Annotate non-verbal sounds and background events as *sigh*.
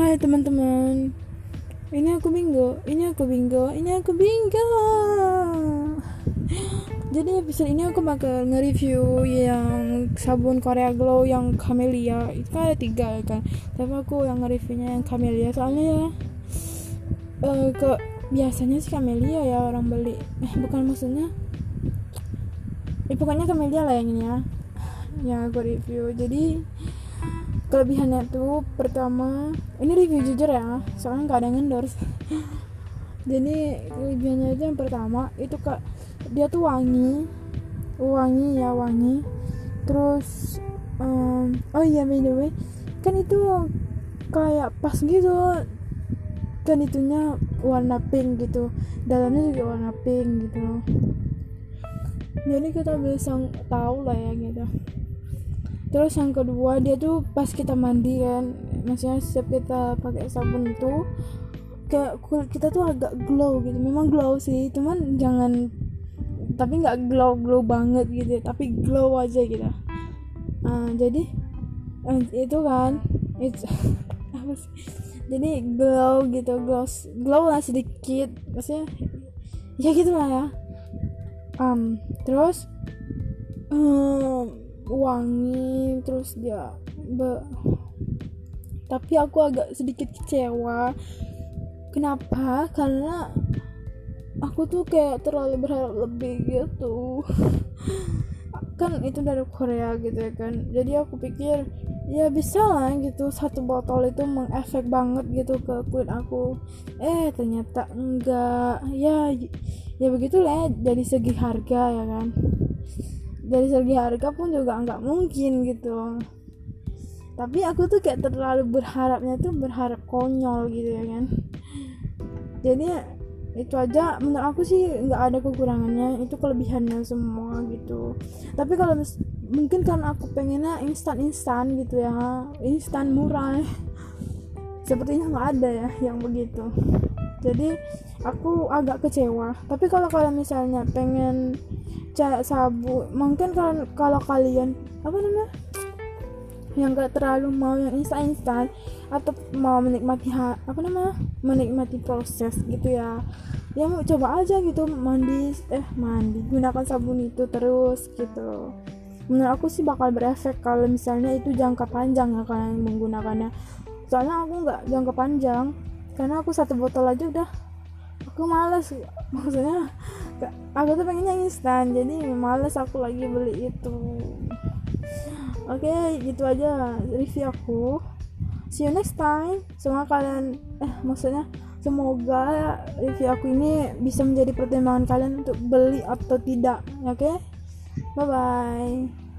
Hai teman-teman. Ini aku Bingo Ini aku Bingo Ini aku Bingo. Jadi episode ini aku bakal nge-review yang sabun Korea Glow yang Camellia. Itu kan ada tiga ya kan? Tapi aku yang nge-reviewnya yang Camellia. Soalnya ya uh, ke Biasanya sih Camellia ya orang beli. Eh bukan maksudnya. Eh pokoknya Camellia lah yang ini ya. Yang aku review. Jadi kelebihannya tuh pertama ini review jujur ya soalnya nggak ada yang endorse. *laughs* Jadi kelebihannya itu yang pertama itu kak dia tuh wangi wangi ya wangi. Terus um, oh iya by the way kan itu kayak pas gitu kan itunya warna pink gitu dalamnya juga warna pink gitu. Jadi kita bisa tahu lah ya gitu terus yang kedua dia tuh pas kita mandi kan maksudnya setiap kita pakai sabun itu kayak kulit kita tuh agak glow gitu. Memang glow sih cuman jangan tapi nggak glow glow banget gitu tapi glow aja gitu. Nah, jadi eh, itu kan itu *laughs* apa sih? Jadi glow gitu glow glow lah sedikit maksudnya ya gitu lah ya. Um, terus um, wangi terus dia be tapi aku agak sedikit kecewa. Kenapa? Karena aku tuh kayak terlalu berharap lebih gitu. *laughs* Kan itu dari Korea gitu ya kan. Jadi aku pikir ya bisa lah gitu satu botol itu mengefek banget gitu ke kulit aku. Eh ternyata enggak. Ya ya begitulah dari segi harga ya kan dari segi harga pun juga nggak mungkin gitu. Tapi aku tuh kayak terlalu berharapnya tuh berharap konyol gitu ya kan. Jadi itu aja. Menurut aku sih nggak ada kekurangannya. Itu kelebihannya semua gitu. Tapi kalau mungkin kan aku pengennya instan instan gitu ya. Instan murah. *laughs* Sepertinya nggak ada ya yang begitu jadi aku agak kecewa. Tapi kalau kalau misalnya pengen cek sabun mungkin kalau kalau kalian apa namanya yang gak terlalu mau yang instan instan atau mau menikmati apa namanya menikmati proses gitu ya ya mau coba aja gitu mandi eh mandi gunakan sabun itu terus gitu. Menurut aku sih bakal berefek kalau misalnya itu jangka panjang ya kalian menggunakannya. Soalnya aku nggak jangka panjang karena aku satu botol aja udah. Aku males. *laughs* Maksudnya aku tuh pengennya instan. Jadi males aku lagi beli itu. Oke okay, gitu aja review aku. See you next time. Semoga kalian eh maksudnya semoga review aku ini bisa menjadi pertimbangan kalian untuk beli atau tidak oke? Okay? bye bye